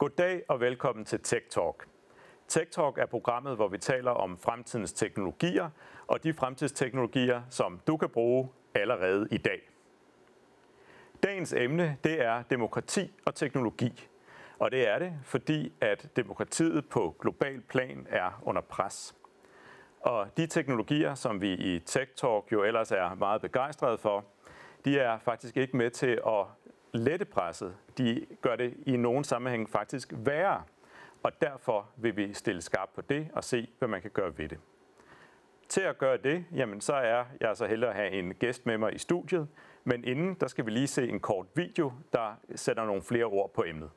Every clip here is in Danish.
Goddag og velkommen til Tech Talk. Tech Talk er programmet, hvor vi taler om fremtidens teknologier og de fremtidsteknologier, som du kan bruge allerede i dag. Dagens emne det er demokrati og teknologi. Og det er det, fordi at demokratiet på global plan er under pres. Og de teknologier, som vi i Tech Talk jo ellers er meget begejstrede for, de er faktisk ikke med til at lette presset. De gør det i nogen sammenhæng faktisk værre. Og derfor vil vi stille skarp på det og se, hvad man kan gøre ved det. Til at gøre det, jamen så er jeg så heldig at have en gæst med mig i studiet. Men inden, der skal vi lige se en kort video, der sætter nogle flere ord på emnet.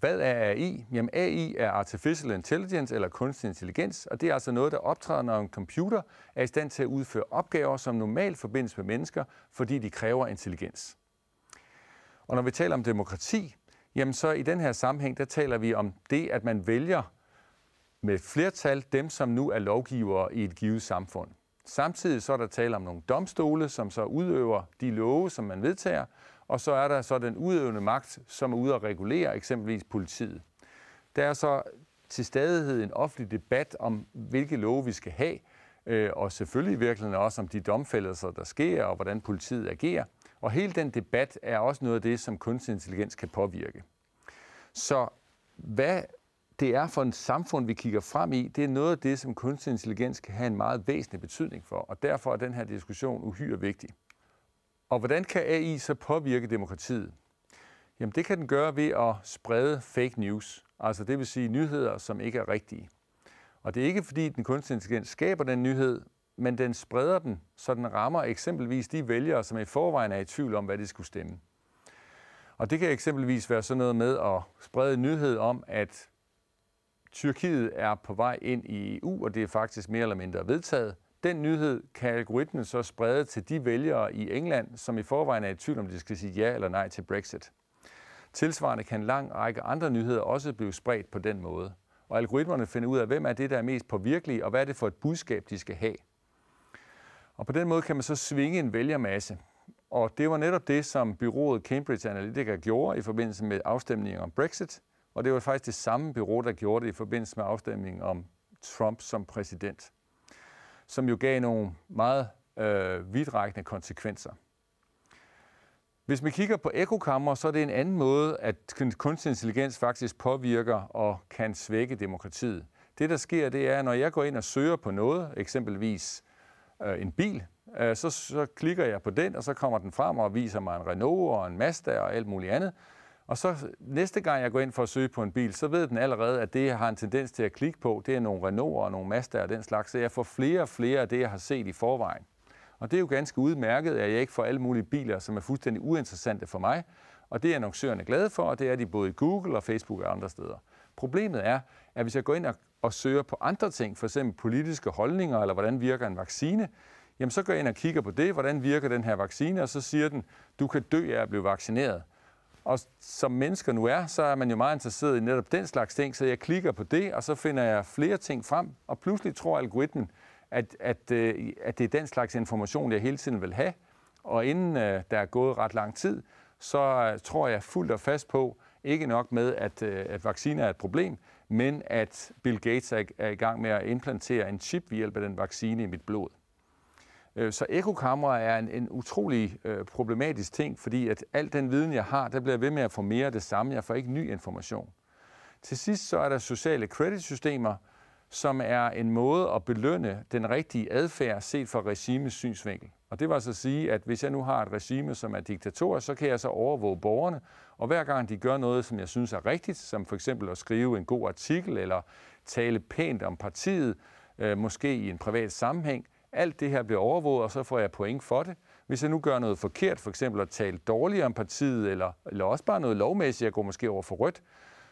Hvad er AI? Jamen AI er Artificial Intelligence eller kunstig intelligens, og det er altså noget, der optræder, når en computer er i stand til at udføre opgaver, som normalt forbindes med mennesker, fordi de kræver intelligens. Og når vi taler om demokrati, jamen så i den her sammenhæng, der taler vi om det, at man vælger med flertal dem, som nu er lovgivere i et givet samfund. Samtidig så er der tale om nogle domstole, som så udøver de love, som man vedtager, og så er der så den udøvende magt, som er ude at regulere eksempelvis politiet. Der er så til stadighed en offentlig debat om, hvilke love vi skal have, øh, og selvfølgelig i virkeligheden også om de domfældelser, der sker, og hvordan politiet agerer. Og hele den debat er også noget af det, som kunstig intelligens kan påvirke. Så hvad det er for en samfund, vi kigger frem i, det er noget af det, som kunstig intelligens kan have en meget væsentlig betydning for, og derfor er den her diskussion uhyre vigtig. Og hvordan kan AI så påvirke demokratiet? Jamen det kan den gøre ved at sprede fake news, altså det vil sige nyheder, som ikke er rigtige. Og det er ikke fordi, den kunstig intelligens skaber den nyhed, men den spreder den, så den rammer eksempelvis de vælgere, som i forvejen er i tvivl om, hvad de skulle stemme. Og det kan eksempelvis være sådan noget med at sprede nyhed om, at Tyrkiet er på vej ind i EU, og det er faktisk mere eller mindre vedtaget. Den nyhed kan algoritmen så sprede til de vælgere i England, som i forvejen er i tvivl om, de skal sige ja eller nej til Brexit. Tilsvarende kan en lang række andre nyheder også blive spredt på den måde. Og algoritmerne finder ud af, hvem er det, der er mest påvirkelige, og hvad er det for et budskab, de skal have. Og på den måde kan man så svinge en vælgermasse. Og det var netop det, som byrådet Cambridge Analytica gjorde i forbindelse med afstemningen om Brexit. Og det var faktisk det samme bureau, der gjorde det i forbindelse med afstemningen om Trump som præsident. Som jo gav nogle meget øh, vidtrækkende konsekvenser. Hvis vi kigger på ekokammer, så er det en anden måde, at kunstig intelligens faktisk påvirker og kan svække demokratiet. Det, der sker, det er, når jeg går ind og søger på noget, eksempelvis øh, en bil, øh, så, så klikker jeg på den, og så kommer den frem og viser mig en Renault og en Mazda og alt muligt andet. Og så næste gang jeg går ind for at søge på en bil, så ved den allerede, at det, jeg har en tendens til at klikke på, det er nogle Renault og nogle Mazda og den slags. Så jeg får flere og flere af det, jeg har set i forvejen. Og det er jo ganske udmærket, at jeg ikke får alle mulige biler, som er fuldstændig uinteressante for mig. Og det er annoncørerne glade for, og det er de både i Google og Facebook og andre steder. Problemet er, at hvis jeg går ind og, og søger på andre ting, f.eks. politiske holdninger, eller hvordan virker en vaccine, jamen så går jeg ind og kigger på det, hvordan virker den her vaccine, og så siger den, du kan dø af at blive vaccineret. Og som mennesker nu er, så er man jo meget interesseret i netop den slags ting, så jeg klikker på det, og så finder jeg flere ting frem, og pludselig tror algoritmen, at, at, øh, at det er den slags information, jeg hele tiden vil have. Og inden øh, der er gået ret lang tid, så øh, tror jeg fuldt og fast på, ikke nok med, at, at vacciner er et problem, men at Bill Gates er i gang med at implantere en chip ved hjælp af den vaccine i mit blod. Øh, så ekokamera er en, en utrolig øh, problematisk ting, fordi at al den viden, jeg har, der bliver ved med at få mere af det samme. Jeg får ikke ny information. Til sidst så er der sociale creditsystemer, som er en måde at belønne den rigtige adfærd set fra regimets synsvinkel. Og det var så sige, at hvis jeg nu har et regime, som er diktator, så kan jeg så overvåge borgerne, og hver gang de gør noget, som jeg synes er rigtigt, som for eksempel at skrive en god artikel eller tale pænt om partiet, øh, måske i en privat sammenhæng, alt det her bliver overvåget, og så får jeg point for det. Hvis jeg nu gør noget forkert, for eksempel at tale dårligt om partiet, eller, eller også bare noget lovmæssigt, jeg går måske over for rødt,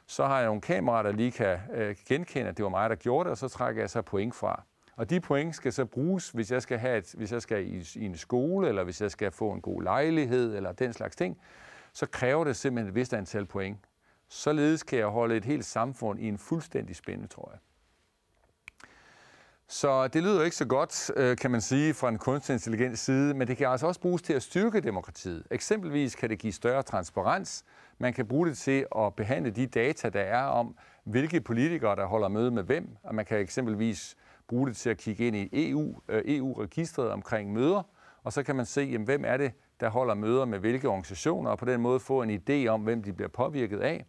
så har jeg nogle kameraer, der lige kan øh, genkende, at det var mig, der gjorde det, og så trækker jeg så point fra. Og de point skal så bruges, hvis jeg skal, have et, hvis jeg skal i, i en skole, eller hvis jeg skal få en god lejlighed, eller den slags ting, så kræver det simpelthen et vist antal point. Således kan jeg holde et helt samfund i en fuldstændig spænde, tror jeg. Så det lyder ikke så godt, øh, kan man sige, fra en kunstig intelligens side, men det kan altså også bruges til at styrke demokratiet. Eksempelvis kan det give større transparens. Man kan bruge det til at behandle de data, der er om, hvilke politikere, der holder møde med hvem. Og man kan eksempelvis bruge det til at kigge ind i EU, øh, EU-registret omkring møder, og så kan man se, jamen, hvem er det, der holder møder med hvilke organisationer, og på den måde få en idé om, hvem de bliver påvirket af.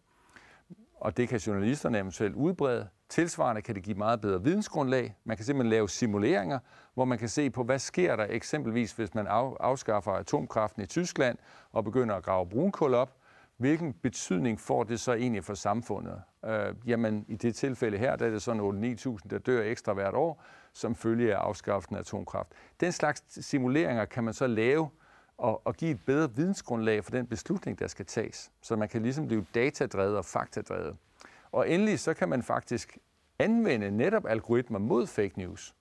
Og det kan journalisterne eventuelt udbrede. Tilsvarende kan det give meget bedre vidensgrundlag. Man kan simpelthen lave simuleringer, hvor man kan se på, hvad sker der eksempelvis, hvis man afskaffer atomkraften i Tyskland og begynder at grave brunkul op. Hvilken betydning får det så egentlig for samfundet? Øh, jamen, i det tilfælde her, der er det sådan 8-9.000, der dør ekstra hvert år, som følge af afskaffelsen af atomkraft. Den slags simuleringer kan man så lave og, og give et bedre vidensgrundlag for den beslutning, der skal tages. Så man kan ligesom blive datadrevet og faktadrevet. Og endelig så kan man faktisk anvende netop algoritmer mod fake news,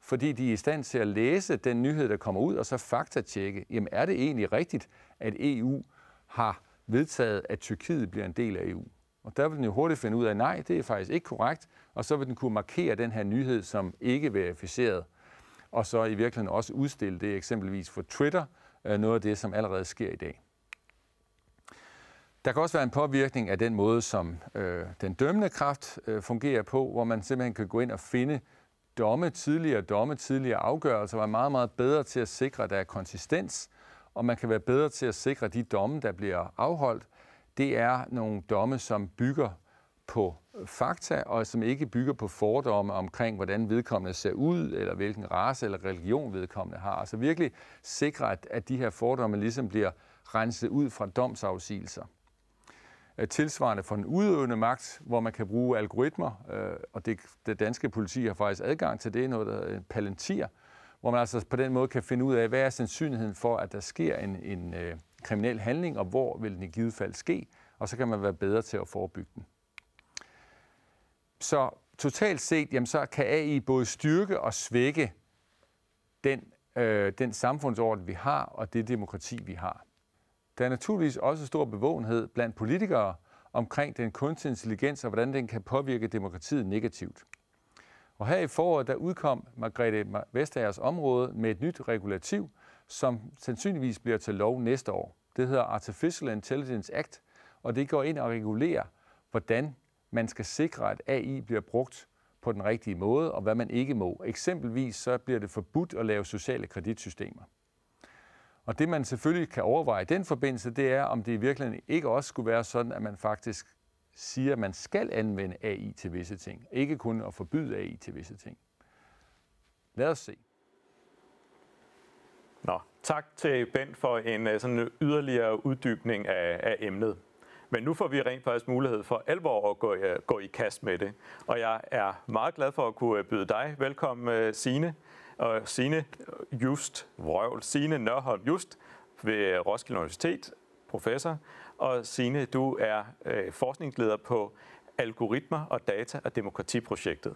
fordi de er i stand til at læse den nyhed, der kommer ud, og så faktatjekke, jamen er det egentlig rigtigt, at EU har vedtaget, at Tyrkiet bliver en del af EU? Og der vil den jo hurtigt finde ud af, at nej, det er faktisk ikke korrekt, og så vil den kunne markere den her nyhed som ikke verificeret, og så i virkeligheden også udstille det eksempelvis for Twitter, øh, noget af det, som allerede sker i dag. Der kan også være en påvirkning af den måde, som øh, den dømmende kraft øh, fungerer på, hvor man simpelthen kan gå ind og finde domme, tidligere domme, tidligere afgørelser, og er meget, meget bedre til at sikre, at der er konsistens, og man kan være bedre til at sikre, at de domme, der bliver afholdt, det er nogle domme, som bygger på fakta, og som ikke bygger på fordomme omkring, hvordan vedkommende ser ud, eller hvilken race eller religion vedkommende har. Altså virkelig sikre, at, at de her fordomme ligesom bliver renset ud fra domsafsigelser. Tilsvarende for den udøvende magt, hvor man kan bruge algoritmer, øh, og det, det danske politi har faktisk adgang til det, noget der palantir, hvor man altså på den måde kan finde ud af, hvad er sandsynligheden for, at der sker en, en øh, kriminel handling, og hvor vil den i givet fald ske, og så kan man være bedre til at forebygge den. Så totalt set, jamen, så kan AI både styrke og svække den, øh, den samfundsorden, vi har, og det demokrati, vi har. Der er naturligvis også stor bevågenhed blandt politikere omkring den kunstige intelligens og hvordan den kan påvirke demokratiet negativt. Og her i foråret der udkom Margrethe Vestagers område med et nyt regulativ, som sandsynligvis bliver til lov næste år. Det hedder Artificial Intelligence Act, og det går ind og regulerer, hvordan man skal sikre, at AI bliver brugt på den rigtige måde, og hvad man ikke må. Eksempelvis så bliver det forbudt at lave sociale kreditsystemer. Og det man selvfølgelig kan overveje i den forbindelse, det er, om det i virkeligheden ikke også skulle være sådan, at man faktisk siger, at man skal anvende AI til visse ting. Ikke kun at forbyde AI til visse ting. Lad os se. Nå, tak til Bent for en øh, sådan yderligere uddybning af, af emnet. Men nu får vi rent faktisk mulighed for alvor at gå, øh, gå i kast med det. Og jeg er meget glad for at kunne byde dig velkommen, øh, Sine og Sine Just Vrøvl. Sine Nørholm Just ved Roskilde Universitet, professor. Og Sine, du er øh, forskningsleder på Algoritmer og Data og Demokratiprojektet.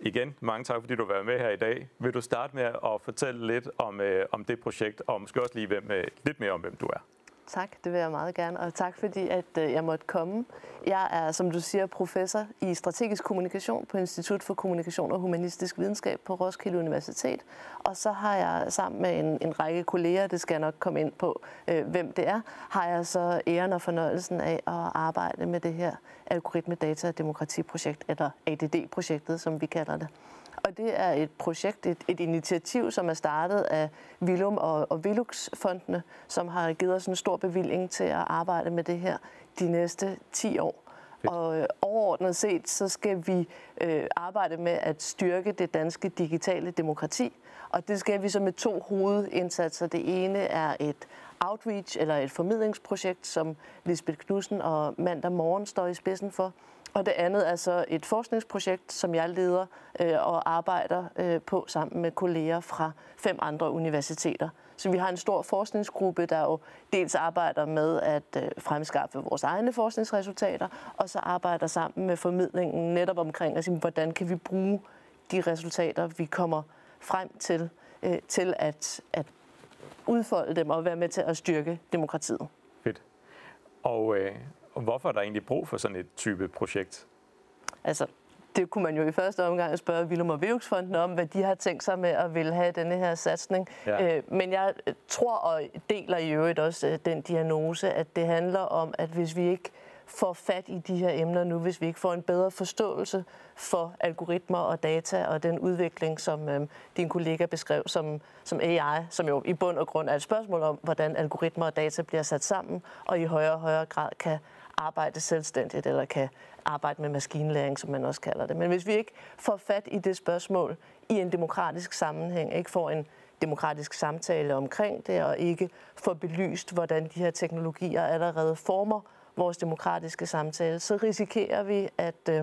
Igen, mange tak, fordi du var med her i dag. Vil du starte med at fortælle lidt om, øh, om det projekt, og måske også lige hvem, øh, lidt mere om, hvem du er? Tak, det vil jeg meget gerne, og tak fordi, at øh, jeg måtte komme. Jeg er, som du siger, professor i strategisk kommunikation på Institut for Kommunikation og Humanistisk Videnskab på Roskilde Universitet. Og så har jeg sammen med en, en række kolleger, det skal jeg nok komme ind på, øh, hvem det er, har jeg så æren og fornøjelsen af at arbejde med det her algoritme data og demokratiprojekt, eller ADD-projektet, som vi kalder det. Og det er et projekt, et, et initiativ, som er startet af Vilum og, og Vilux-fondene, som har givet os en stor bevilling til at arbejde med det her de næste 10 år. Og øh, overordnet set, så skal vi øh, arbejde med at styrke det danske digitale demokrati. Og det skal vi så med to hovedindsatser. Det ene er et outreach eller et formidlingsprojekt, som Lisbeth Knudsen og Mandag Morgen står i spidsen for. Og det andet er så et forskningsprojekt, som jeg leder øh, og arbejder øh, på sammen med kolleger fra fem andre universiteter. Så vi har en stor forskningsgruppe, der jo dels arbejder med at øh, fremskaffe vores egne forskningsresultater, og så arbejder sammen med formidlingen netop omkring, altså, hvordan kan vi bruge de resultater, vi kommer frem til, øh, til at, at udfolde dem og være med til at styrke demokratiet. Fedt. Og, øh, hvorfor er der egentlig brug for sådan et type projekt? Altså, det kunne man jo i første omgang spørge Willum og Vævksfonden om, hvad de har tænkt sig med at vil have denne her satsning. Ja. Øh, men jeg tror og deler i øvrigt også øh, den diagnose, at det handler om, at hvis vi ikke får fat i de her emner nu, hvis vi ikke får en bedre forståelse for algoritmer og data og den udvikling, som øh, din kollega beskrev som, som AI, som jo i bund og grund er et spørgsmål om, hvordan algoritmer og data bliver sat sammen, og i højere og højere grad kan arbejde selvstændigt, eller kan arbejde med maskinlæring, som man også kalder det. Men hvis vi ikke får fat i det spørgsmål i en demokratisk sammenhæng, ikke får en demokratisk samtale omkring det, og ikke får belyst, hvordan de her teknologier allerede former vores demokratiske samtale, så risikerer vi, at øh,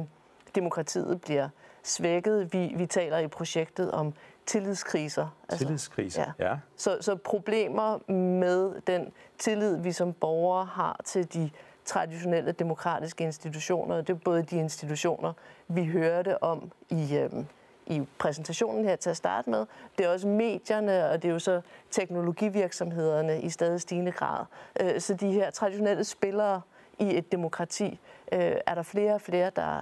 demokratiet bliver svækket. Vi, vi taler i projektet om tillidskriser. Altså, tillidskriser, ja. ja. Så, så problemer med den tillid, vi som borgere har til de traditionelle demokratiske institutioner. Det er både de institutioner, vi hørte om i, øh, i præsentationen her til at starte med. Det er også medierne, og det er jo så teknologivirksomhederne i stadig stigende grad. Øh, så de her traditionelle spillere i et demokrati øh, er der flere og flere, der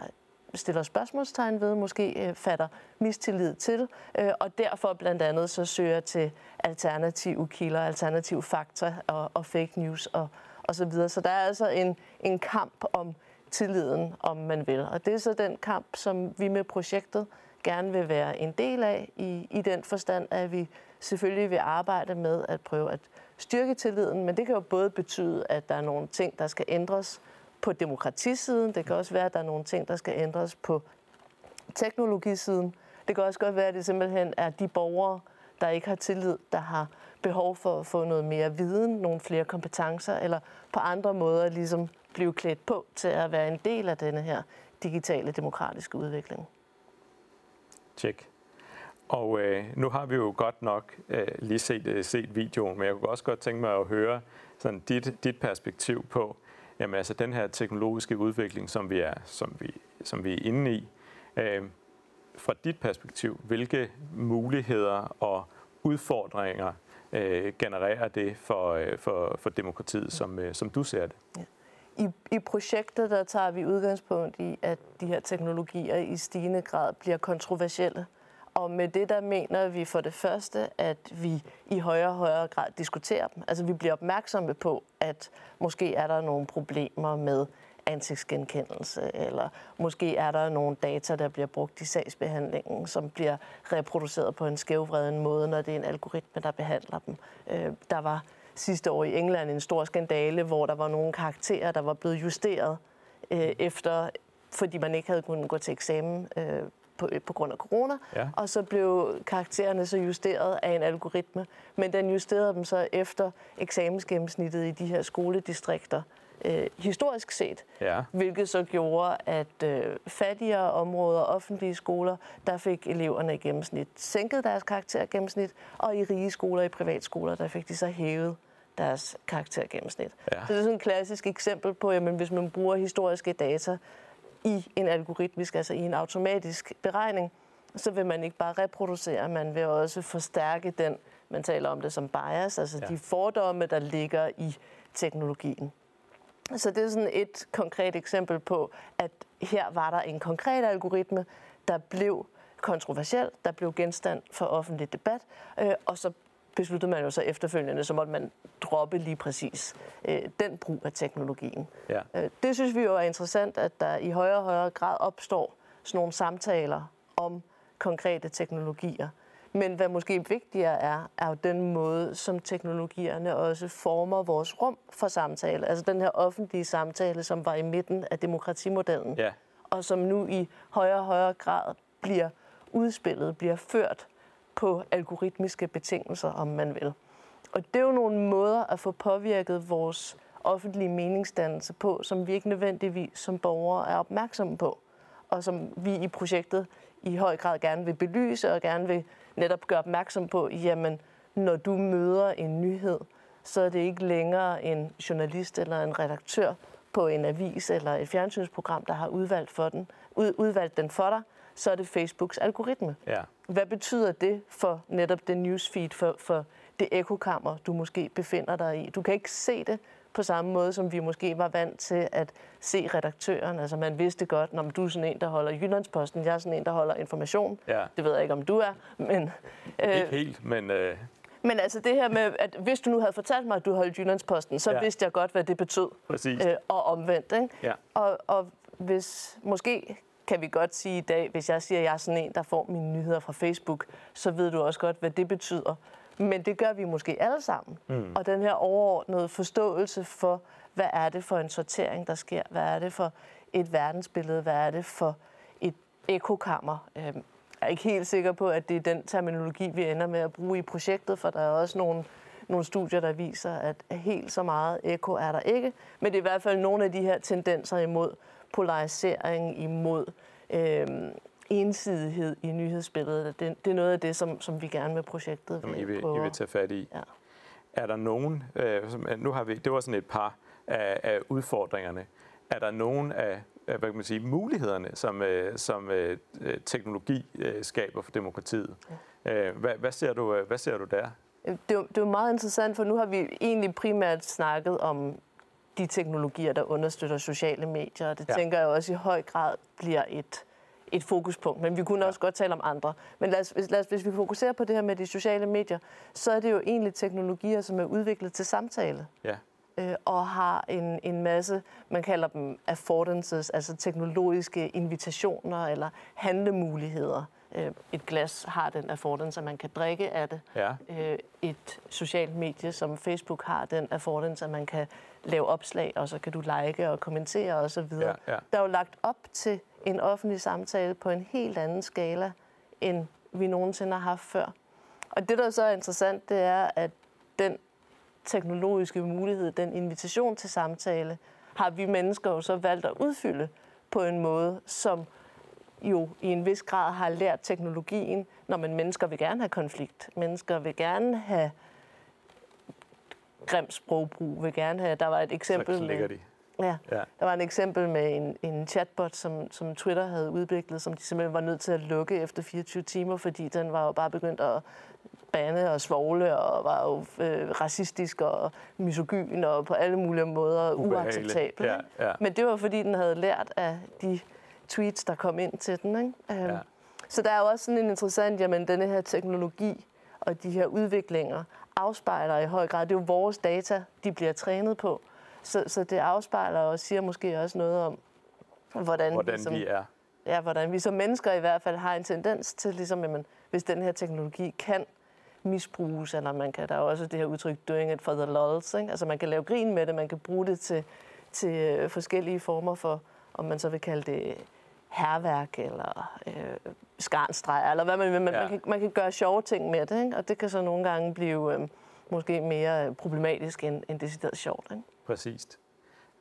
stiller spørgsmålstegn ved, måske øh, fatter mistillid til, øh, og derfor blandt andet så søger til alternative kilder, alternative fakta og, og fake news og, og så videre. Så der er altså en, en kamp om tilliden, om man vil. Og det er så den kamp, som vi med projektet gerne vil være en del af, i, i den forstand, at vi selvfølgelig vil arbejde med at prøve at styrke tilliden, men det kan jo både betyde, at der er nogle ting, der skal ændres på demokratisiden. Det kan også være, at der er nogle ting, der skal ændres på teknologisiden. Det kan også godt være, at det simpelthen er de borgere, der ikke har tillid, der har behov for at få noget mere viden, nogle flere kompetencer, eller på andre måder ligesom blive klædt på til at være en del af denne her digitale demokratiske udvikling. Tjek. Og øh, nu har vi jo godt nok øh, lige set, øh, set videoen, men jeg kunne også godt tænke mig at høre sådan dit, dit perspektiv på jamen, altså den her teknologiske udvikling, som vi er, som vi, som vi er inde i. Øh, fra dit perspektiv, hvilke muligheder og udfordringer øh, genererer det for, øh, for, for demokratiet, som, øh, som du ser det? Ja. I, I projektet der tager vi udgangspunkt i, at de her teknologier i stigende grad bliver kontroversielle. Og med det der mener vi for det første, at vi i højere og højere grad diskuterer dem. Altså vi bliver opmærksomme på, at måske er der nogle problemer med ansigtsgenkendelse, eller måske er der nogle data, der bliver brugt i sagsbehandlingen, som bliver reproduceret på en skævvreden måde, når det er en algoritme, der behandler dem. Øh, der var sidste år i England en stor skandale, hvor der var nogle karakterer, der var blevet justeret øh, efter, fordi man ikke havde kunnet gå til eksamen øh, på, på grund af corona, ja. og så blev karaktererne så justeret af en algoritme, men den justerede dem så efter eksamensgennemsnittet i de her skoledistrikter øh, historisk set, ja. hvilket så gjorde, at øh, fattigere områder, offentlige skoler, der fik eleverne i gennemsnit sænket deres karaktergennemsnit, og i rige skoler, i privatskoler, der fik de så hævet deres karaktergennemsnit. Ja. Så det er sådan et klassisk eksempel på, at hvis man bruger historiske data i en algoritmisk, altså i en automatisk beregning, så vil man ikke bare reproducere, man vil også forstærke den, man taler om det som bias, altså ja. de fordomme, der ligger i teknologien. Så det er sådan et konkret eksempel på, at her var der en konkret algoritme, der blev kontroversiel, der blev genstand for offentlig debat, øh, og så besluttede man jo så efterfølgende, så måtte man droppe lige præcis øh, den brug af teknologien. Ja. Øh, det synes vi jo er interessant, at der i højere og højere grad opstår sådan nogle samtaler om konkrete teknologier. Men hvad måske vigtigere er, er jo den måde, som teknologierne også former vores rum for samtale. Altså den her offentlige samtale, som var i midten af demokratimodellen, ja. og som nu i højere og højere grad bliver udspillet, bliver ført på algoritmiske betingelser, om man vil. Og det er jo nogle måder at få påvirket vores offentlige meningsdannelse på, som vi ikke nødvendigvis som borgere er opmærksomme på, og som vi i projektet i høj grad gerne vil belyse og gerne vil netop gøre opmærksom på, jamen, når du møder en nyhed, så er det ikke længere en journalist eller en redaktør på en avis eller et fjernsynsprogram, der har udvalgt, for den, ud, udvalgt den for dig, så er det Facebooks algoritme. Ja. Hvad betyder det for netop det newsfeed, for, for det ekokammer, du måske befinder dig i. Du kan ikke se det på samme måde, som vi måske var vant til at se redaktøren. Altså man vidste godt, når du er sådan en, der holder Jyllandsposten, jeg er sådan en, der holder information. Ja. Det ved jeg ikke, om du er, men... Øh, ikke helt, men... Øh... Men altså det her med, at hvis du nu havde fortalt mig, at du holdt Jyllandsposten, så ja. vidste jeg godt, hvad det betød. Præcis. Øh, og omvendt. Ikke? Ja. Og, og hvis måske kan vi godt sige i dag, hvis jeg siger, at jeg er sådan en, der får mine nyheder fra Facebook, så ved du også godt, hvad det betyder. Men det gør vi måske alle sammen. Mm. Og den her overordnede forståelse for, hvad er det for en sortering, der sker? Hvad er det for et verdensbillede? Hvad er det for et ekokammer? Øhm, jeg er ikke helt sikker på, at det er den terminologi, vi ender med at bruge i projektet, for der er også nogle, nogle studier, der viser, at helt så meget eko er der ikke. Men det er i hvert fald nogle af de her tendenser imod polarisering, imod øhm, ensidighed i nyhedsbilledet. Det, det er noget af det, som, som vi gerne med projektet vil, I vil, I vil tage fat i. Ja. Er der nogen, øh, som, nu har vi, det var sådan et par af, af udfordringerne, er der nogen af hvad kan man sige, mulighederne, som, øh, som øh, teknologi øh, skaber for demokratiet? Ja. Hvad, hvad, ser du, hvad ser du der? Det er, det er meget interessant, for nu har vi egentlig primært snakket om de teknologier, der understøtter sociale medier, og det ja. tænker jeg også i høj grad bliver et et fokuspunkt, men vi kunne også godt tale om andre. Men lad os, lad os, hvis vi fokuserer på det her med de sociale medier, så er det jo egentlig teknologier, som er udviklet til samtale. Ja. Øh, og har en, en masse, man kalder dem affordances, altså teknologiske invitationer eller handlemuligheder. Øh, et glas har den affordance, at man kan drikke af det. Ja. Øh, et socialt medie som Facebook har den affordance, at man kan lave opslag, og så kan du like og kommentere osv. Ja, ja. Der er jo lagt op til en offentlig samtale på en helt anden skala, end vi nogensinde har haft før. Og det, der så er interessant, det er, at den teknologiske mulighed, den invitation til samtale, har vi mennesker jo så valgt at udfylde på en måde, som jo i en vis grad har lært teknologien, når man mennesker vil gerne have konflikt. Mennesker vil gerne have grim sprogbrug, vil gerne have... Der var et eksempel... Så med, de. Ja. ja. Der var et eksempel med en, en chatbot, som, som Twitter havde udviklet, som de simpelthen var nødt til at lukke efter 24 timer, fordi den var jo bare begyndt at bande og svogle og var jo øh, racistisk og misogyn og på alle mulige måder uacceptabel. Ja, ja. Men det var fordi, den havde lært af de tweets, der kom ind til den. Ikke? Øhm, ja. Så der er jo også sådan en interessant, jamen denne her teknologi og de her udviklinger afspejler i høj grad, det er jo vores data, de bliver trænet på. Så, så det afspejler og siger måske også noget om, hvordan, hvordan vi, som, vi er. Ja, hvordan vi som mennesker i hvert fald har en tendens til, ligesom, jamen, hvis den her teknologi kan misbruges, eller man kan, der er også det her udtryk, doing it for the lulz, ikke? altså man kan lave grin med det, man kan bruge det til, til øh, forskellige former for, om man så vil kalde det herværk, eller øh, skarnstreger, eller hvad man vil, man, ja. man, kan, man kan gøre sjove ting med det, ikke? og det kan så nogle gange blive øh, måske mere problematisk end, end decideret sjovt. Ikke? Præcist.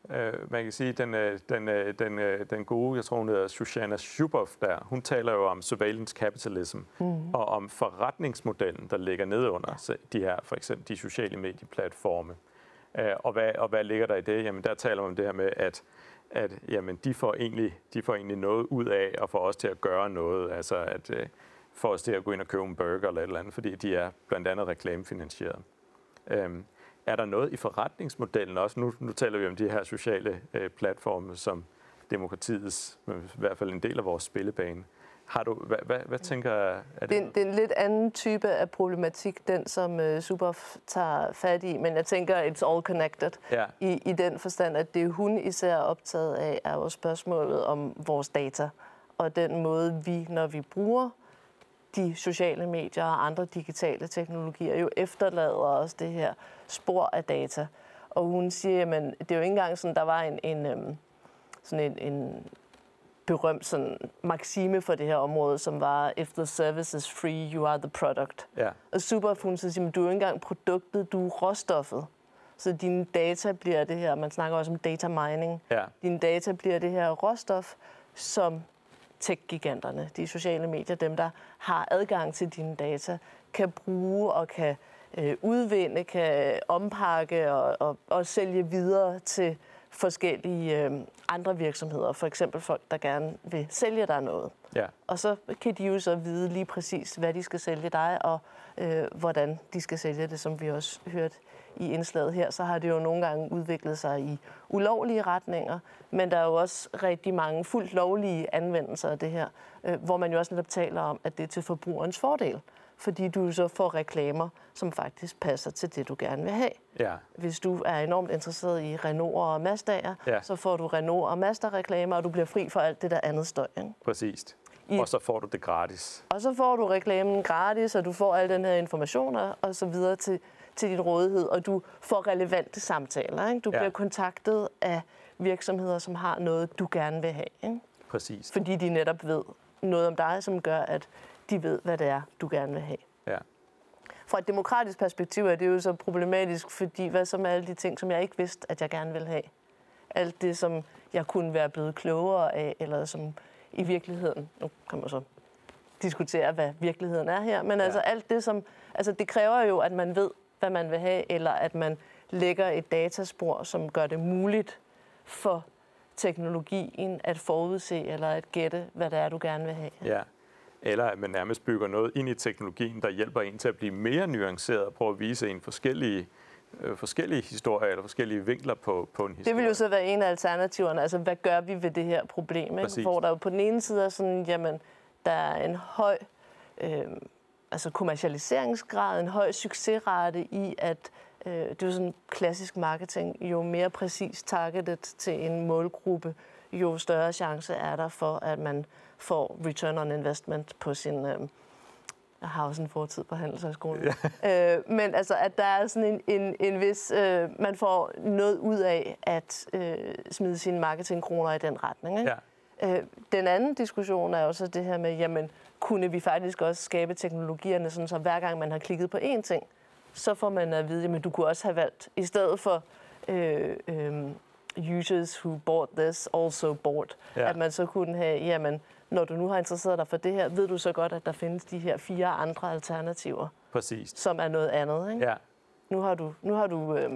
Uh, man kan sige, den, øh, den, øh, den, den gode, jeg tror hun hedder Shoshana Zuboff der, hun taler jo om surveillance capitalism mm. og om forretningsmodellen, der ligger nede under de her, for eksempel de sociale medieplatforme. Uh, og, hvad, og hvad ligger der i det? Jamen der taler man om det her med, at, at jamen, de, får egentlig, de får egentlig noget ud af at få os til at gøre noget, altså at uh, få os til at gå ind og købe en burger eller et eller andet, fordi de er blandt andet reklamefinansieret. Uh, er der noget i forretningsmodellen også? Nu, nu taler vi om de her sociale øh, platforme som demokratiets, i hvert fald en del af vores spillebane. Har du, hvad, hvad, hvad tænker er det? Det, det er en lidt anden type af problematik, den som uh, Super tager fat i, men jeg tænker, it's all connected ja. i, i den forstand, at det hun især er optaget af, er jo spørgsmålet om vores data, og den måde vi, når vi bruger de sociale medier og andre digitale teknologier, jo efterlader os det her spor af data. Og hun siger, at det er jo ikke engang sådan, der var en, en, øhm, sådan en, en berømt sådan, maxime for det her område, som var, if the service is free, you are the product. Ja. Og super, hun siger, at du er jo ikke engang produktet, du er råstoffet. Så dine data bliver det her, man snakker også om data mining. Ja. Dine data bliver det her råstof, som tech-giganterne, de sociale medier, dem der har adgang til dine data, kan bruge og kan øh, udvinde, kan ompakke og, og, og sælge videre til forskellige øh, andre virksomheder. For eksempel folk, der gerne vil sælge dig noget. Ja. Og så kan de jo så vide lige præcis, hvad de skal sælge dig, og øh, hvordan de skal sælge det, som vi også hørte i indslaget her, så har det jo nogle gange udviklet sig i ulovlige retninger, men der er jo også rigtig mange fuldt lovlige anvendelser af det her, øh, hvor man jo også netop taler om, at det er til forbrugerens fordel, fordi du så får reklamer, som faktisk passer til det, du gerne vil have. Ja. Hvis du er enormt interesseret i Renault og Mazda'er, Ja. så får du Renault og Mazda-reklamer, og du bliver fri for alt det der andet støj. Ikke? Præcist. I- Og så får du det gratis. Og så får du reklamen gratis, og du får al den her information og så videre til, til din rådighed, og du får relevante samtaler. Ikke? Du Ja. bliver kontaktet af virksomheder, som har noget, du gerne vil have. Ikke? Præcis. Fordi de netop ved noget om dig, som gør, at de ved, hvad det er, du gerne vil have. Ja. Fra et demokratisk perspektiv er det jo så problematisk, fordi hvad så med alle de ting, som jeg ikke vidste, at jeg gerne ville have? Alt det, som jeg kunne være blevet klogere af, eller som i virkeligheden, nu kan man så diskutere, hvad virkeligheden er her, men ja. altså alt det, som, altså det kræver jo, at man ved, hvad man vil have, eller at man lægger et dataspor, som gør det muligt for teknologien at forudse eller at gætte, hvad det er, du gerne vil have. Ja. Eller at man nærmest bygger noget ind i teknologien, der hjælper en til at blive mere nuanceret og prøve at vise en forskellige, øh, forskellige historier eller forskellige vinkler på, på en historie. Det vil jo så være en af alternativerne. Altså, hvad gør vi ved det her problem? Ikke? Præcis. Hvor der jo på den ene side er sådan, jamen, der er en høj øh, altså kommercialiseringsgrad, en høj succesrate i, at øh, det er sådan klassisk marketing, jo mere præcis targeted til en målgruppe, jo større chance er der for, at man får return on investment på sin... Øh, jeg har også en fortid på Handelshøjskolen. Ja. Øh, men altså, at der er sådan en, en, en vis... Øh, man får noget ud af at øh, smide sine marketingkroner i den retning. Ikke? Ja. Øh, den anden diskussion er også det her med, jamen, kunne vi faktisk også skabe teknologierne, sådan så hver gang man har klikket på én ting, så får man at vide, at du kunne også have valgt, i stedet for øh, øh, users who bought this also bought, Ja. at man så kunne have, jamen, når du nu har interesseret dig for det her, ved du så godt, at der findes de her fire andre alternativer, Præcis. som er noget andet. Ikke? Ja. Nu har du, nu har du, øh,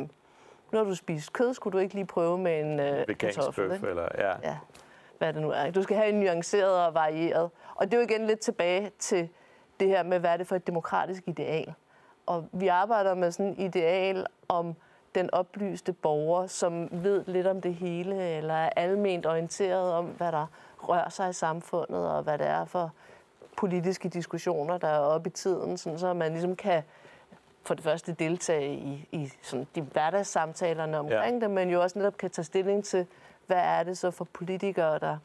nu har du spist kød, skulle du ikke lige prøve med en øh, kartoffel? eller ja. ja, hvad det nu er. Du skal have en nuanceret og varieret. Og det er jo igen lidt tilbage til det her med, hvad er det for et demokratisk ideal. Og vi arbejder med sådan et ideal om den oplyste borger, som ved lidt om det hele, eller er alment orienteret om, hvad der rører sig i samfundet, og hvad det er for politiske diskussioner, der er oppe i tiden, sådan så man ligesom kan for det første deltage i, i sådan de hverdagssamtalerne omkring ja. det, men jo også netop kan tage stilling til, hvad er det så for politikere, der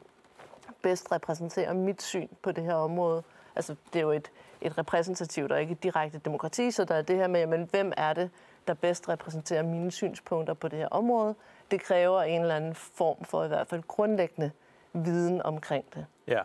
bedst repræsenterer mit syn på det her område. Altså, det er jo et, et repræsentativt og ikke et direkte demokrati, så der er det her med, jamen, hvem er det, der bedst repræsenterer mine synspunkter på det her område. Det kræver en eller anden form for i hvert fald grundlæggende viden omkring det. Ja.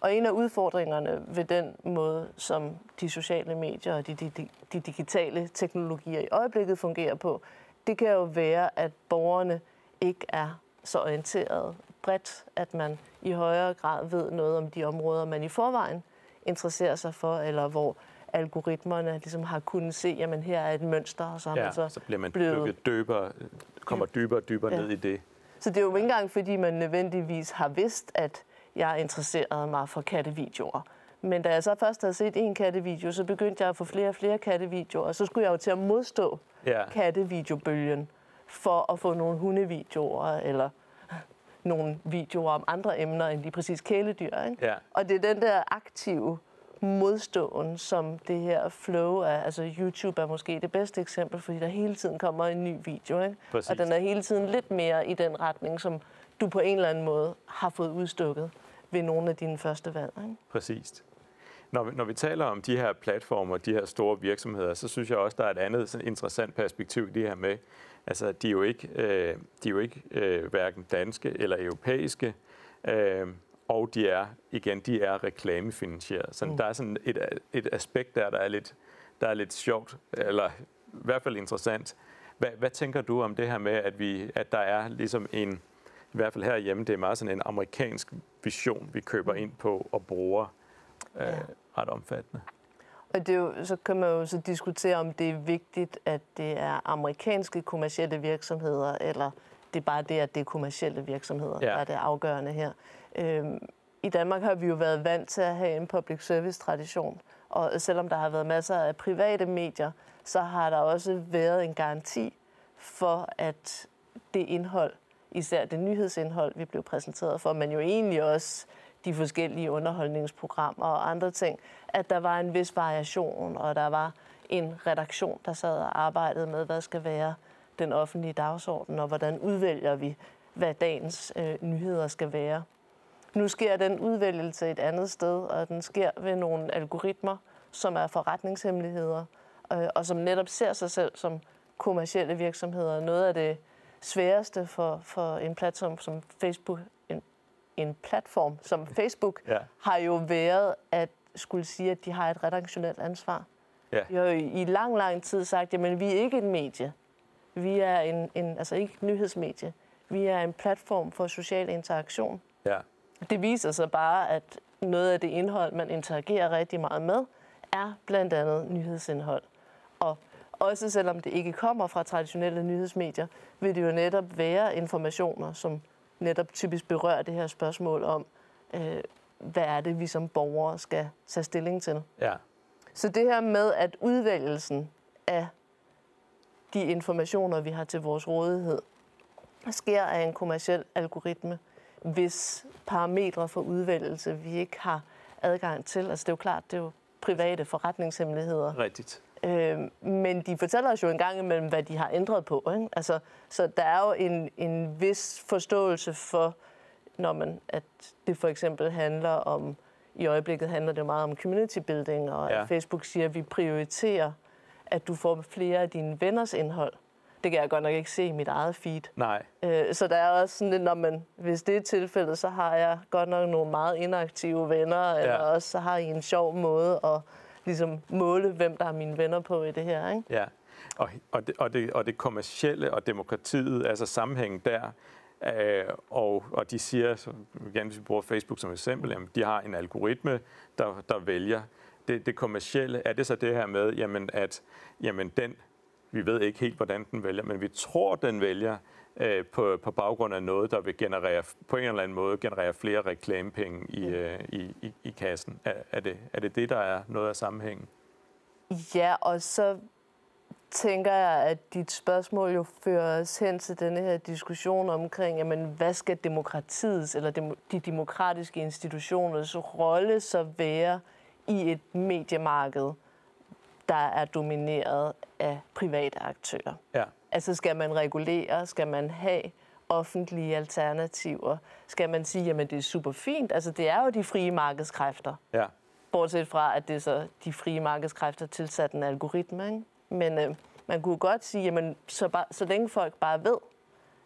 Og en af udfordringerne ved den måde, som de sociale medier og de, de, de, de digitale teknologier i øjeblikket fungerer på, det kan jo være, at borgerne ikke er så orienteret bredt, at man i højere grad ved noget om de områder, man i forvejen interesserer sig for, eller hvor algoritmerne ligesom har kunnet se, jamen her er et mønster, og så har ja. man så så bliver man blevet- dybere, kommer dybere og dybere Ja. ned i det. Så det er jo ikke engang, fordi man nødvendigvis har vidst, at jeg interesserede mig for kattevideoer. Men da jeg så først havde set en kattevideo, så begyndte jeg at få flere og flere kattevideoer, og så skulle jeg jo til at modstå Ja. kattevideobølgen for at få nogle hundevideoer eller nogle videoer om andre emner end lige præcis kæledyr. Ikke? Ja. Og det er den der aktive modståen, som det her flow er. Altså YouTube er måske det bedste eksempel, fordi der hele tiden kommer en ny video. Ikke? Præcis. Og den er hele tiden lidt mere i den retning, som du på en eller anden måde har fået udstukket ved nogle af dine første valg. Ikke? Præcist. Når vi, når vi taler om de her platformer, de her store virksomheder, så synes jeg også, der er et andet sådan interessant perspektiv i det her med, altså de er jo ikke, øh, de er jo ikke øh, hverken danske eller europæiske, øh, og de er, igen, de er reklamefinansieret. Så mm. der er sådan et, et aspekt der, der er lidt, der er lidt sjovt, eller i hvert fald interessant. Hvad, hvad tænker du om det her med, at, vi, at der er ligesom en, i hvert fald herhjemme, det er meget sådan en amerikansk vision, vi køber ind på og bruger øh, Ja. ret omfattende. Og det er jo, så kan man jo så diskutere, om det er vigtigt, at det er amerikanske kommercielle virksomheder, eller det er bare det, at det er kommercielle virksomheder, Ja. der er det afgørende her. Øhm, i Danmark har vi jo været vant til at have en public service tradition. Og selvom der har været masser af private medier, så har der også været en garanti for, at det indhold, især det nyhedsindhold, vi blev præsenteret for, men jo egentlig også de forskellige underholdningsprogrammer og andre ting, at der var en vis variation, og der var en redaktion, der sad og arbejdede med, hvad skal være den offentlige dagsorden, og hvordan udvælger vi, hvad dagens øh, nyheder skal være. Nu sker den udvælgelse et andet sted, og den sker ved nogle algoritmer, som er forretningshemmeligheder, øh, og som netop ser sig selv som kommercielle virksomheder. Noget af det sværeste for, for en platform som Facebook, en, en platform som Facebook, ja. har jo været at skulle sige, at de har et redaktionelt ansvar. Ja. Vi har jo i lang, lang tid sagt, at vi er ikke et medie. Vi er en, en, altså ikke et nyhedsmedie. Vi er en platform for social interaktion. Ja. Det viser sig bare, at noget af det indhold, man interagerer rigtig meget med, er blandt andet nyhedsindhold. Og også selvom det ikke kommer fra traditionelle nyhedsmedier, vil det jo netop være informationer, som netop typisk berører det her spørgsmål om, øh, hvad er det, vi som borgere skal tage stilling til. Ja. Så det her med, at udvælgelsen af de informationer, vi har til vores rådighed, sker af en kommersiel algoritme, hvis parametre for udvælgelse vi ikke har adgang til. Altså det er jo klart, det er jo private forretningshemmeligheder. Rigtigt. Øh, men de fortæller os jo en gang imellem, hvad de har ændret på. Ikke? Altså, så der er jo en, en vis forståelse for, når man, at det for eksempel handler om, i øjeblikket handler det meget om community building, og ja. at Facebook siger, at vi prioriterer, at du får flere af dine venners indhold. Det kan jeg godt nok ikke se i mit eget feed. Nej. Øh, så der er også sådan lidt, når man, hvis det er tilfældet, så har jeg godt nok nogle meget inaktive venner, ja. eller også så har I en sjov måde at ligesom måle, hvem der er mine venner på i det her. Ikke? Ja, og, og, det, og, det, og det kommercielle og demokratiet, altså sammenhængen der, øh, og, og de siger, så, igen hvis vi bruger Facebook som eksempel, jamen, de har en algoritme, der, der vælger det, det kommercielle. Er det så det her med, jamen, at jamen, den, vi ved ikke helt, hvordan den vælger, men vi tror, den vælger øh, på, på baggrund af noget, der vil generere, på en eller anden måde generere flere reklamepenge i, øh, i, i, i kassen. Er, er, det, er det det, der er noget af sammenhængen? Ja, og så tænker jeg, at dit spørgsmål jo fører os hen til denne her diskussion omkring, jamen, hvad skal demokratiets eller de demokratiske institutioners rolle så være i et mediemarked, der er domineret af private aktører? Ja. Altså skal man regulere? Skal man have offentlige alternativer? Skal man sige, at det er super fint? Altså det er jo de frie markedskræfter. Ja. Bortset fra, at det er så de frie markedskræfter tilsat en algoritme. Ikke? Men øh, man kunne godt sige, at så, bare, så længe folk bare ved,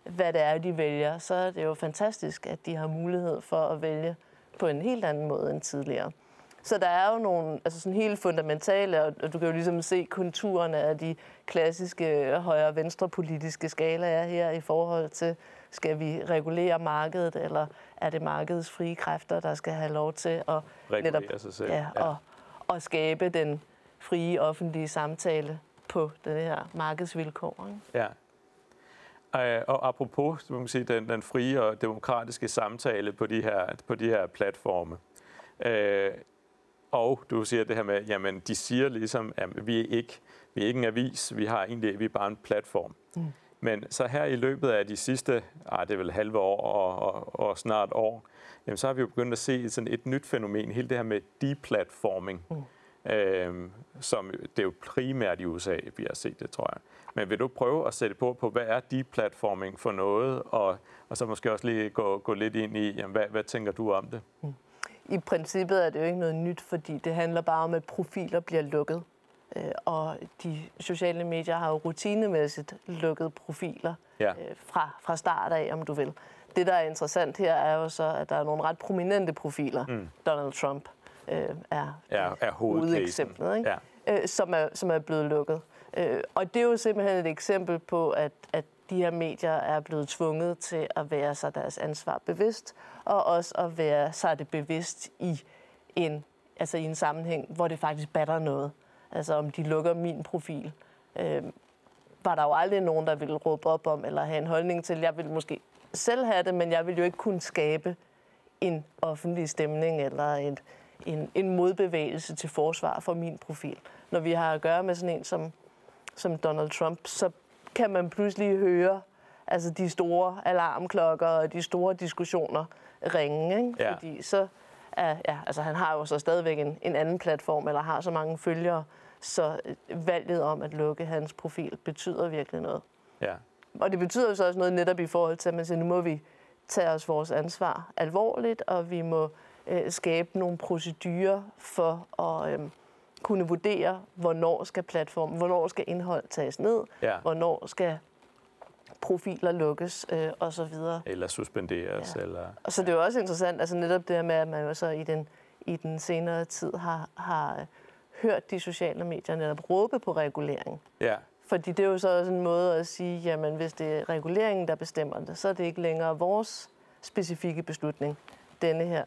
hvad det er, de vælger, så er det jo fantastisk, at de har mulighed for at vælge på en helt anden måde end tidligere. Så der er jo nogle altså sådan helt fundamentale, og du kan jo ligesom se konturerne af de klassiske højre-venstre politiske skalaer her i forhold til, skal vi regulere markedet, eller er det markedets frie kræfter, der skal have lov til at netop, sig selv. Ja, ja. Og, og skabe den frie offentlige samtale på det her markedsvilkår. Ikke? Ja. Øh, og apropos man sige, den, den frie og demokratiske samtale på de her, på de her platforme. Øh, og du siger det her med, jamen de siger ligesom, at vi er ikke, vi er ikke en avis, vi har egentlig, vi er bare en platform. Mm. Men så her i løbet af de sidste, ah, det er vel halve år og, og, og snart år, jamen, så har vi jo begyndt at se sådan et nyt fænomen, hele det her med deplatforming. Mm. Øhm, som det er jo primært i USA, vi har set det, tror jeg. Men vil du prøve at sætte på, på hvad er deplatforming for noget, og, og så måske også lige gå, gå lidt ind i, jamen, hvad, hvad tænker du om det? Mm i princippet er det jo ikke noget nyt, fordi det handler bare om, at profiler bliver lukket. Øh, og de sociale medier har jo rutinemæssigt lukket profiler ja. Øh, fra, fra start af, om du vil. Det, der er interessant her, er jo så, at der er nogle ret prominente profiler. Mm. Donald Trump øh, er, ja, er hovedeksemplet, ikke? Ja. Øh, som, er, som er blevet lukket. Øh, og det er jo simpelthen et eksempel på, at, at de her medier er blevet tvunget til at være sig deres ansvar bevidst, og også at være sig det bevidst i en, altså i en sammenhæng, hvor det faktisk batter noget. Altså om de lukker min profil, øh, var der jo aldrig nogen, der ville råbe op om eller have en holdning til. Jeg ville måske selv have det, men jeg ville jo ikke kunne skabe en offentlig stemning eller et, en, en modbevægelse til forsvar for min profil. Når vi har at gøre med sådan en som, som Donald Trump, så kan man pludselig høre altså de store alarmklokker og de store diskussioner ringe. Ikke? Ja. Fordi så er, ja, altså han har jo så stadigvæk en, en anden platform, eller har så mange følgere, så valget om at lukke hans profil betyder virkelig noget. Ja. Og det betyder jo så også noget netop i forhold til, at man siger, nu må vi tage os vores ansvar alvorligt, og vi må øh, skabe nogle procedurer for at øh, kunne vurdere, hvornår skal platformen, hvornår skal indhold tages ned, Ja. hvornår skal profiler lukkes øh, og så videre. Eller suspenderes. Ja. Eller, Og så det er jo også interessant, altså netop det her med, at man jo så i den, i den senere tid har, har øh, hørt de sociale medier netop råbe på regulering. ja. Fordi det er jo så også en måde at sige, jamen hvis det er reguleringen, der bestemmer det, så er det ikke længere vores specifikke beslutning, denne her,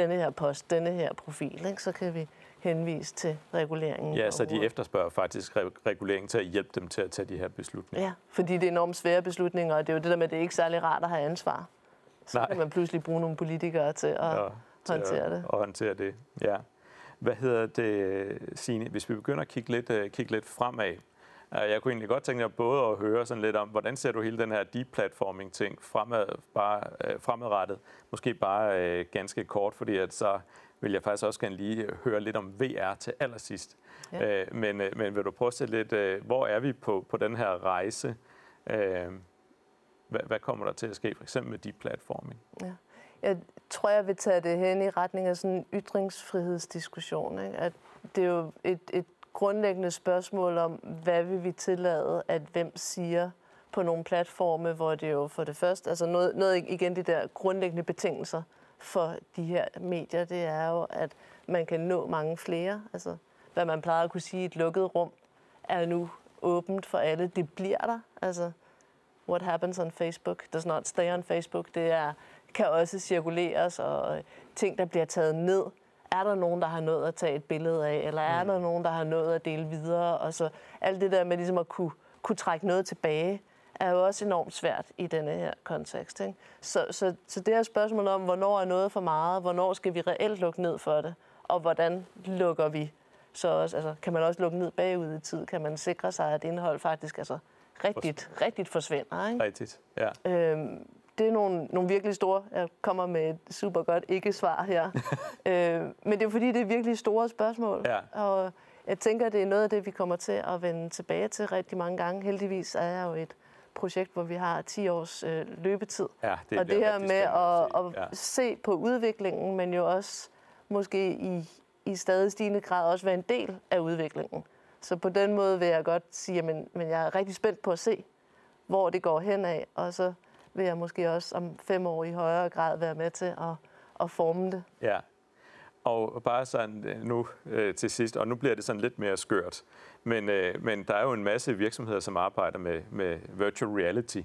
denne her post, denne her profil. Ikke? Så kan vi henvise til reguleringen. ja, så de efterspørger faktisk re- regulering til at hjælpe dem til at tage de her beslutninger. Ja, fordi det er enormt svære beslutninger, og det er jo det der med, at det er ikke særlig rart at have ansvar. Så Nej. kan man pludselig bruge nogle politikere til at Og til håndtere at, det. Og håndtere det, ja. Hvad hedder det, Signe? Hvis vi begynder at kigge lidt, øh, kigge lidt fremad, jeg kunne egentlig godt tænke mig både at høre sådan lidt om, hvordan ser du hele den her deplatforming-ting fremad, bare, øh, fremadrettet? Måske bare øh, ganske kort, fordi at så vil jeg faktisk også gerne lige høre lidt om VR til allersidst. Ja. Øh, men, øh, men vil du prøve at sætte lidt, øh, hvor er vi på, på den her rejse? Øh, hvad, hvad kommer der til at ske, for eksempel med deplatforming? Ja. Jeg tror, jeg vil tage det hen i retning af sådan en ytringsfrihedsdiskussion. Ikke? At det er jo et, et grundlæggende spørgsmål om, hvad vil vi tillade, at hvem siger på nogle platforme, hvor det jo for det første, altså noget, noget igen de der grundlæggende betingelser for de her medier, det er jo, at man kan nå mange flere. Altså, hvad man plejer at kunne sige, et lukket rum er nu åbent for alle. Det bliver der. Altså, what happens on Facebook does not stay on Facebook. Det er, kan også cirkuleres, og ting, der bliver taget ned. Er der nogen, der har nået at tage et billede af, eller er mm. der nogen, der har nået at dele videre? Og så alt det der med ligesom at kunne, kunne trække noget tilbage, er jo også enormt svært i denne her kontekst. Ikke? Så, så, så det her spørgsmål om, hvornår er noget for meget, hvornår skal vi reelt lukke ned for det, og hvordan lukker vi så også, altså, kan man også lukke ned bagud i tid? Kan man sikre sig, at indhold faktisk altså, rigtigt, rigtigt forsvinder? Ikke? Rigtigt, ja. Øhm, det er nogle, nogle virkelig store, jeg kommer med et super godt ikke-svar her. øh, men det er fordi, det er virkelig store spørgsmål. Ja. Og jeg tænker, det er noget af det, vi kommer til at vende tilbage til rigtig mange gange. Heldigvis er jeg jo et projekt, hvor vi har 10 års øh, løbetid. Ja, det og det her med at at se. Ja. se på udviklingen, men jo også måske i, i stadig stigende grad også være en del af udviklingen. Så på den måde vil jeg godt sige, at men jeg er rigtig spændt på at se, hvor det går hen af, og så vil jeg måske også om fem år i højere grad være med til at, at forme det. Ja. Og bare sådan øh, nu øh, til sidst, og nu bliver det sådan lidt mere skørt, men, øh, men der er jo en masse virksomheder, som arbejder med, med virtual reality.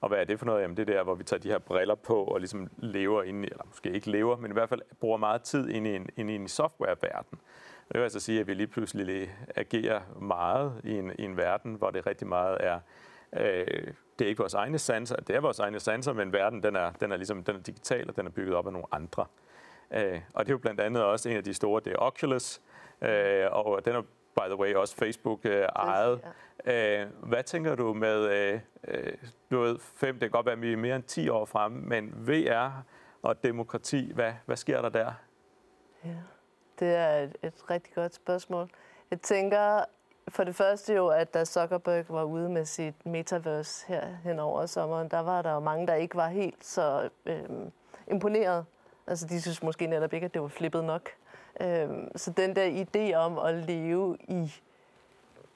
Og hvad er det for noget? Jamen det er der, hvor vi tager de her briller på og ligesom lever inde i, eller måske ikke lever, men i hvert fald bruger meget tid inde i en, inde i en softwareverden. Det vil altså sige, at vi lige pludselig agerer meget i en, i en verden, hvor det rigtig meget er Øh, det er ikke vores egne sanser, det er vores egne sanser, men verden den er, den er, ligesom, den er digital, og den er bygget op af nogle andre. Øh, og det er jo blandt andet også en af de store, det er Oculus, øh, og den er by the way også Facebook øh, ejet. Ja. Øh, hvad tænker du med, øh, øh, du ved, fem, det kan godt være, vi er mere end 10 år fremme, men VR og demokrati, hvad, hvad sker der der? Ja, det er et, et rigtig godt spørgsmål. Jeg tænker for det første jo, at da Zuckerberg var ude med sit metaverse her hen over sommeren, der var der jo mange, der ikke var helt så øh, imponeret. Altså de synes måske netop ikke, at det var flippet nok. Øh, så den der idé om at leve i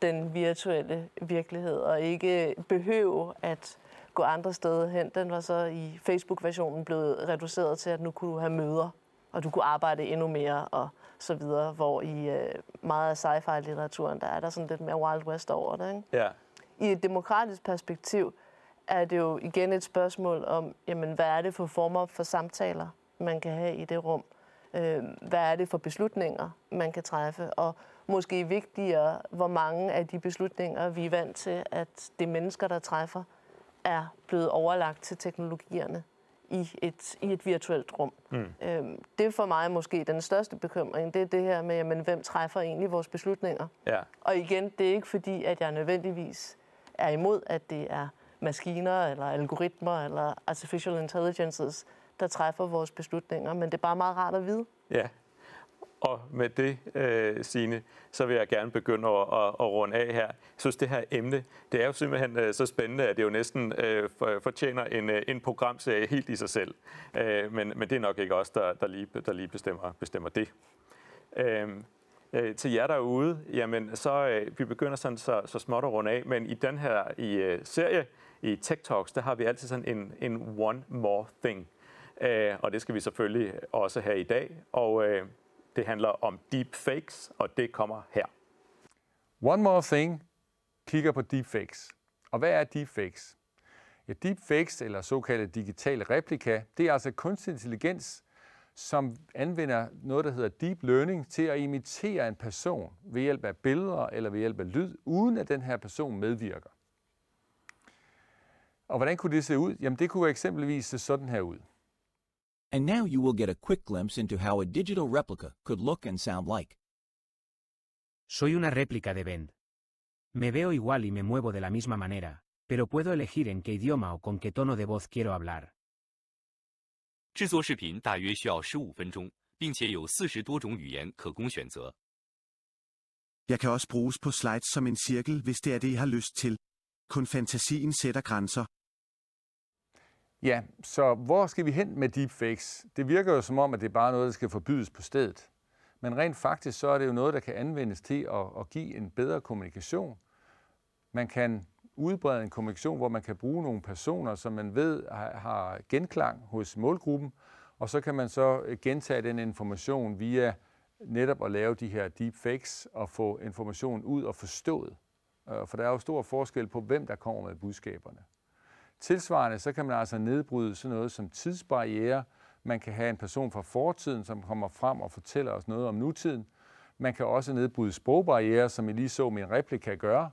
den virtuelle virkelighed og ikke behøve at gå andre steder hen, den var så i Facebook-versionen blevet reduceret til, at nu kunne du have møder, og du kunne arbejde endnu mere og så videre, hvor i øh, meget af sci-fi-litteraturen, der er der sådan lidt mere Wild West over det. Ikke? Ja. I et demokratisk perspektiv er det jo igen et spørgsmål om, jamen, hvad er det for former for samtaler, man kan have i det rum? Øh, hvad er det for beslutninger, man kan træffe? Og måske vigtigere, hvor mange af de beslutninger, vi er vant til, at det mennesker, der træffer, er blevet overlagt til teknologierne i et, i et virtuelt rum. Mm. Øhm, det er for mig måske den største bekymring, det er det her med, jamen, hvem træffer egentlig vores beslutninger? Ja. Og igen, det er ikke fordi, at jeg nødvendigvis er imod, at det er maskiner eller algoritmer eller artificial intelligences, der træffer vores beslutninger, men det er bare meget rart at vide. Ja, og med det, øh, Signe, så vil jeg gerne begynde at, at, at runde af her. Jeg synes, det her emne, det er jo simpelthen øh, så spændende, at det jo næsten øh, fortjener en, øh, en programserie helt i sig selv. Øh, men, men det er nok ikke os, der, der lige, der lige bestemmer, bestemmer det. Øh, øh, til jer derude, jamen så øh, vi begynder sådan så, så småt at runde af, men i den her i øh, serie, i Tech Talks, der har vi altid sådan en, en one more thing. Øh, og det skal vi selvfølgelig også have i dag. Og øh, det handler om deepfakes, og det kommer her. One More Thing kigger på deepfakes. Og hvad er deepfakes? Ja, deepfakes, eller såkaldte digitale replika, det er altså kunstig intelligens, som anvender noget, der hedder deep learning, til at imitere en person ved hjælp af billeder eller ved hjælp af lyd, uden at den her person medvirker. Og hvordan kunne det se ud? Jamen det kunne eksempelvis se sådan her ud. And now you will get a quick glimpse into how a digital replica could look and sound like. Soy una réplica de Ben. Me veo igual y me muevo de la misma manera, pero puedo elegir en qué idioma o con qué tono de voz quiero hablar. 制作视频大约需要十五分钟，并且有四十多种语言可供选择。 Jeg kan også bruges på slides som en cirkel, hvis det er det, I har lyst til. Kun fantasien sætter grænser. Ja, så hvor skal vi hen med deepfakes? Det virker jo som om, at det er bare noget, der skal forbydes på stedet. Men rent faktisk så er det jo noget, der kan anvendes til at, at give en bedre kommunikation. Man kan udbrede en kommunikation, hvor man kan bruge nogle personer, som man ved har, genklang hos målgruppen, og så kan man så øh, gentage den information via netop at lave de her deepfakes og få informationen ud og forstået. Øh, for der er jo stor forskel på, hvem der kommer med budskaberne. Tilsvarende så kan man altså nedbryde sådan noget som tidsbarriere. Man kan have en person fra fortiden, som kommer frem og fortæller os noget om nutiden. Man kan også nedbryde sprogbarriere, som I lige så min replika gøre.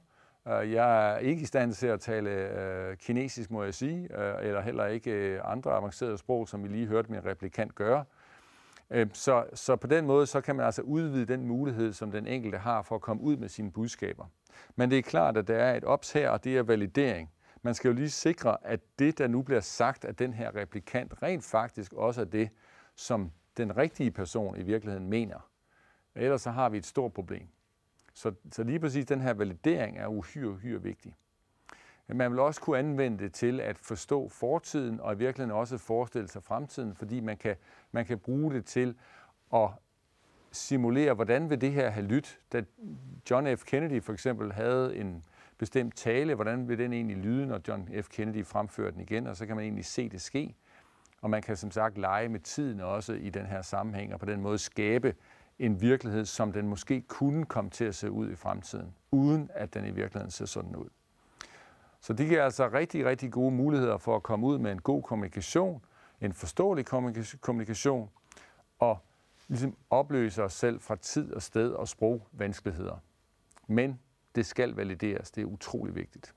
Øh, jeg er ikke i stand til at tale øh, kinesisk, må jeg sige, øh, eller heller ikke andre avancerede sprog, som vi lige hørte min replikant gøre. Så, så på den måde så kan man altså udvide den mulighed, som den enkelte har for at komme ud med sine budskaber. Men det er klart, at der er et ops her, og det er validering. Man skal jo lige sikre, at det, der nu bliver sagt af den her replikant, rent faktisk også er det, som den rigtige person i virkeligheden mener. Ellers så har vi et stort problem. Så, så lige præcis den her validering er uhyre, uhyre vigtig. Men man vil også kunne anvende det til at forstå fortiden og i virkeligheden også forestille sig fremtiden, fordi man kan, man kan bruge det til at simulere, hvordan vil det her have lyttet. Da John F. Kennedy for eksempel havde en bestemt tale, hvordan vil den egentlig lyde, når John F. Kennedy fremfører den igen, og så kan man egentlig se det ske. Og man kan som sagt lege med tiden også i den her sammenhæng, og på den måde skabe en virkelighed, som den måske kunne komme til at se ud i fremtiden, uden at den i virkeligheden ser sådan ud. Så det giver altså rigtig, rigtig gode muligheder for at komme ud med en god kommunikation, en forståelig kommunikation, og ligesom opløse os selv fra tid og sted og sprogvanskeligheder. Men det skal valideres. Det er utrolig vigtigt.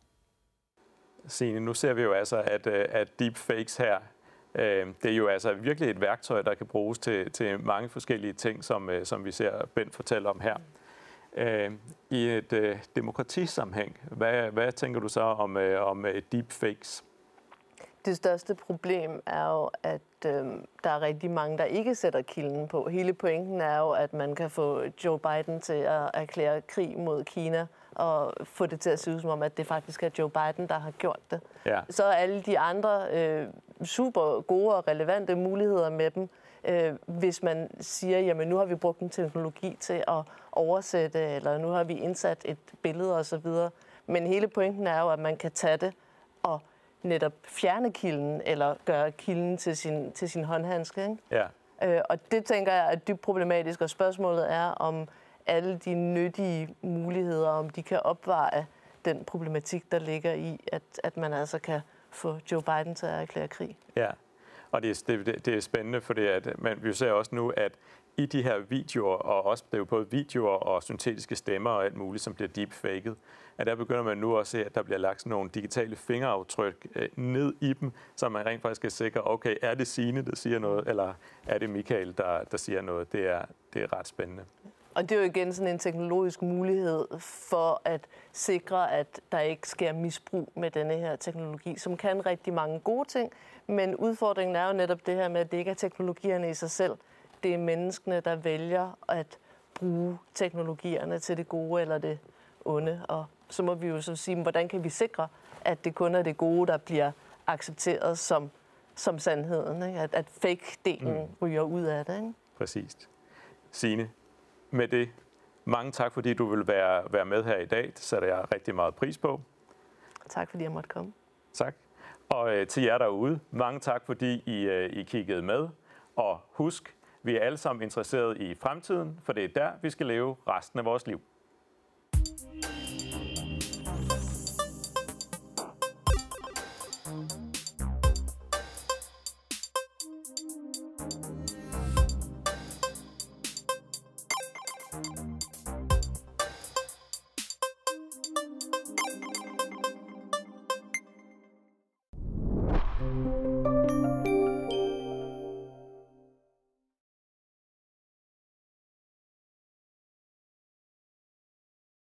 Signe, nu ser vi jo altså, at, øh, at deepfakes her, øh, det er jo altså virkelig et værktøj, der kan bruges til, til mange forskellige ting, som, øh, som vi ser Bent fortælle om her. Øh, I et øh, demokratisammenhæng, hvad, hvad tænker du så om, øh, om øh, deepfakes? Det største problem er jo, at øh, der er rigtig mange, der ikke sætter kilden på. Hele pointen er jo, at man kan få Joe Biden til at erklære krig mod Kina og få det til at se ud som om, at det faktisk er Joe Biden, der har gjort det. Ja. Så er alle de andre øh, super gode og relevante muligheder med dem, øh, hvis man siger, jamen nu har vi brugt en teknologi til at oversætte, eller nu har vi indsat et billede osv. Men hele pointen er jo, at man kan tage det og netop fjerne kilden, eller gøre kilden til sin, til sin håndhandske. Ikke? Ja. Øh, og det tænker jeg er dybt problematisk, og spørgsmålet er, om alle de nyttige muligheder, om de kan opveje den problematik, der ligger i, at, at man altså kan få Joe Biden til at erklære krig. Ja, Og det er, det, det er spændende, fordi at, men vi ser også nu, at i de her videoer, og også det er jo både videoer og syntetiske stemmer og alt muligt, som bliver deepfaked, at der begynder man nu at se, at der bliver lagt sådan nogle digitale fingeraftryk øh, ned i dem, så man rent faktisk kan sikre, okay, er det Signe, der siger noget, eller er det Michael, der, der siger noget? Det er, det er ret spændende. Og det er jo igen sådan en teknologisk mulighed for at sikre, at der ikke sker misbrug med denne her teknologi, som kan rigtig mange gode ting. Men udfordringen er jo netop det her med, at det ikke er teknologierne i sig selv. Det er menneskene, der vælger at bruge teknologierne til det gode eller det onde. Og så må vi jo så sige, hvordan kan vi sikre, at det kun er det gode, der bliver accepteret som, som sandheden. Ikke? At, at fake-delen mm. ryger ud af det. Ikke? Præcis. Signe, med det, mange tak, fordi du vil være, være med her i dag. Det sætter jeg rigtig meget pris på. Tak, fordi jeg måtte komme. Tak. Og øh, til jer derude, mange tak, fordi I, øh, I kiggede med. Og husk, vi er alle sammen interesseret i fremtiden, for det er der, vi skal leve resten af vores liv.